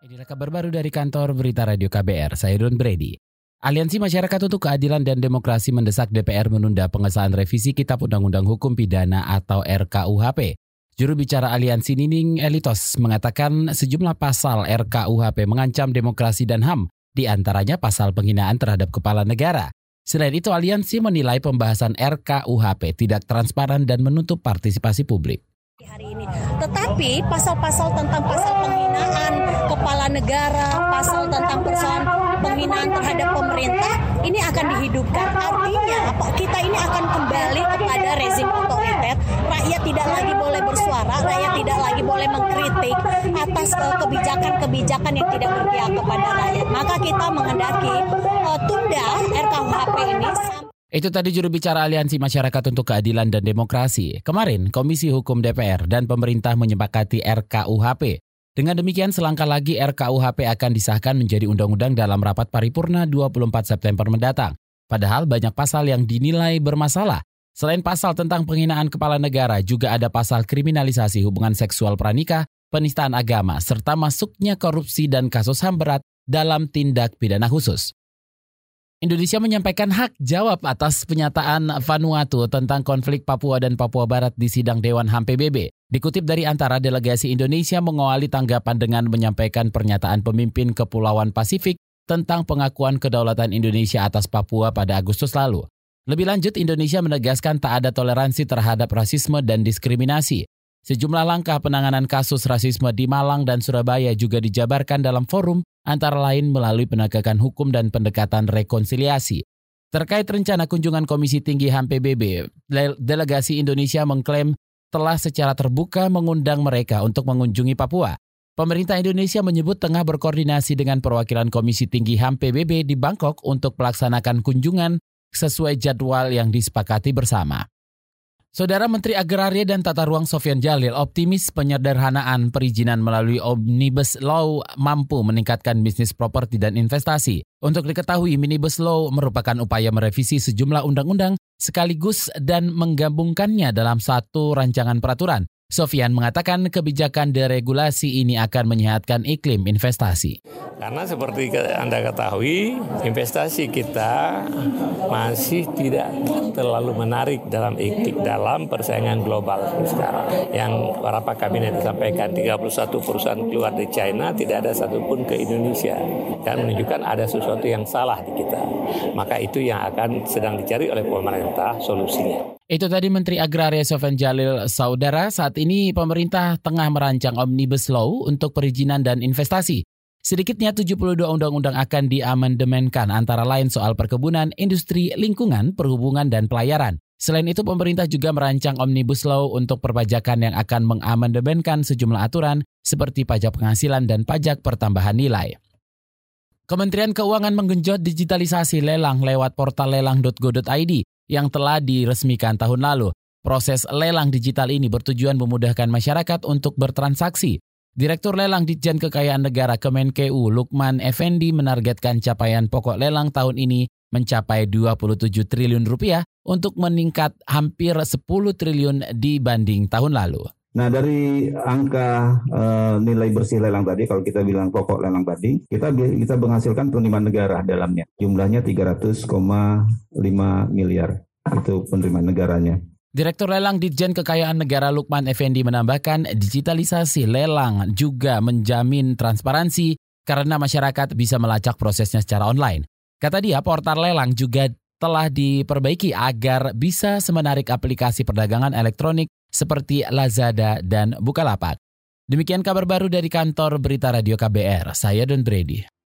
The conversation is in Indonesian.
Inilah kabar baru dari kantor Berita Radio KBR, saya Don Brady. Aliansi Masyarakat untuk Keadilan dan Demokrasi mendesak DPR menunda pengesahan revisi Kitab Undang-Undang Hukum Pidana atau RKUHP. Juru bicara Aliansi Nining Elitos mengatakan sejumlah pasal RKUHP mengancam demokrasi dan HAM, di antaranya pasal penghinaan terhadap kepala negara. Selain itu, aliansi menilai pembahasan RKUHP tidak transparan dan menutup partisipasi publik. Tetapi pasal-pasal tentang pasal penghinaan kepala negara, pasal tentang persoalan penghinaan terhadap pemerintah ini akan dihidupkan. Artinya kita ini akan kembali kepada rezim otoriter. Rakyat tidak lagi boleh bersuara, rakyat tidak lagi boleh mengkritik atas eh, kebijakan-kebijakan yang tidak berpihak kepada rakyat. Maka kita menghendaki uh, tunda RKUHP ini sampai itu tadi juru bicara Aliansi Masyarakat untuk Keadilan dan Demokrasi. Kemarin, Komisi Hukum DPR dan pemerintah menyepakati RKUHP. Dengan demikian, selangkah lagi RKUHP akan disahkan menjadi undang-undang dalam rapat paripurna 24 September mendatang. Padahal banyak pasal yang dinilai bermasalah. Selain pasal tentang penghinaan kepala negara, juga ada pasal kriminalisasi hubungan seksual pranikah, penistaan agama, serta masuknya korupsi dan kasus HAM berat dalam tindak pidana khusus. Indonesia menyampaikan hak jawab atas penyataan Vanuatu tentang konflik Papua dan Papua Barat di sidang Dewan HAM PBB. Dikutip dari antara delegasi Indonesia mengawali tanggapan dengan menyampaikan pernyataan pemimpin Kepulauan Pasifik tentang pengakuan kedaulatan Indonesia atas Papua pada Agustus lalu. Lebih lanjut, Indonesia menegaskan tak ada toleransi terhadap rasisme dan diskriminasi. Sejumlah langkah penanganan kasus rasisme di Malang dan Surabaya juga dijabarkan dalam forum antara lain melalui penegakan hukum dan pendekatan rekonsiliasi. Terkait rencana kunjungan Komisi Tinggi HAM PBB, delegasi Indonesia mengklaim telah secara terbuka mengundang mereka untuk mengunjungi Papua. Pemerintah Indonesia menyebut tengah berkoordinasi dengan perwakilan Komisi Tinggi HAM PBB di Bangkok untuk melaksanakan kunjungan sesuai jadwal yang disepakati bersama. Saudara Menteri Agraria dan Tata Ruang Sofian Jalil optimis penyederhanaan perizinan melalui Omnibus Law mampu meningkatkan bisnis properti dan investasi. Untuk diketahui, Minibus Law merupakan upaya merevisi sejumlah undang-undang sekaligus dan menggabungkannya dalam satu rancangan peraturan. Sofian mengatakan kebijakan deregulasi ini akan menyehatkan iklim investasi. Karena seperti Anda ketahui, investasi kita masih tidak terlalu menarik dalam iklim dalam persaingan global sekarang. Yang beberapa kabinet sampaikan 31 perusahaan keluar dari China, tidak ada satupun ke Indonesia. Dan menunjukkan ada sesuatu yang salah di kita. Maka itu yang akan sedang dicari oleh pemerintah solusinya. Itu tadi Menteri Agraria Sofian Jalil Saudara, saat ini pemerintah tengah merancang Omnibus Law untuk perizinan dan investasi. Sedikitnya 72 undang-undang akan diamandemenkan antara lain soal perkebunan, industri, lingkungan, perhubungan, dan pelayaran. Selain itu, pemerintah juga merancang Omnibus Law untuk perpajakan yang akan mengamandemenkan sejumlah aturan seperti pajak penghasilan dan pajak pertambahan nilai. Kementerian Keuangan menggenjot digitalisasi lelang lewat portal lelang.go.id yang telah diresmikan tahun lalu. Proses lelang digital ini bertujuan memudahkan masyarakat untuk bertransaksi. Direktur Lelang Ditjen Kekayaan Negara Kemenkeu Lukman Effendi menargetkan capaian pokok lelang tahun ini mencapai 27 triliun rupiah untuk meningkat hampir 10 triliun dibanding tahun lalu. Nah dari angka uh, nilai bersih lelang tadi, kalau kita bilang pokok lelang tadi, kita kita menghasilkan penerimaan negara dalamnya. Jumlahnya 300,5 miliar itu penerimaan negaranya. Direktur Lelang Ditjen Kekayaan Negara Lukman Effendi menambahkan digitalisasi lelang juga menjamin transparansi karena masyarakat bisa melacak prosesnya secara online. Kata dia, portal lelang juga telah diperbaiki agar bisa semenarik aplikasi perdagangan elektronik seperti Lazada dan Bukalapak. Demikian kabar baru dari kantor Berita Radio KBR. Saya Don Brady.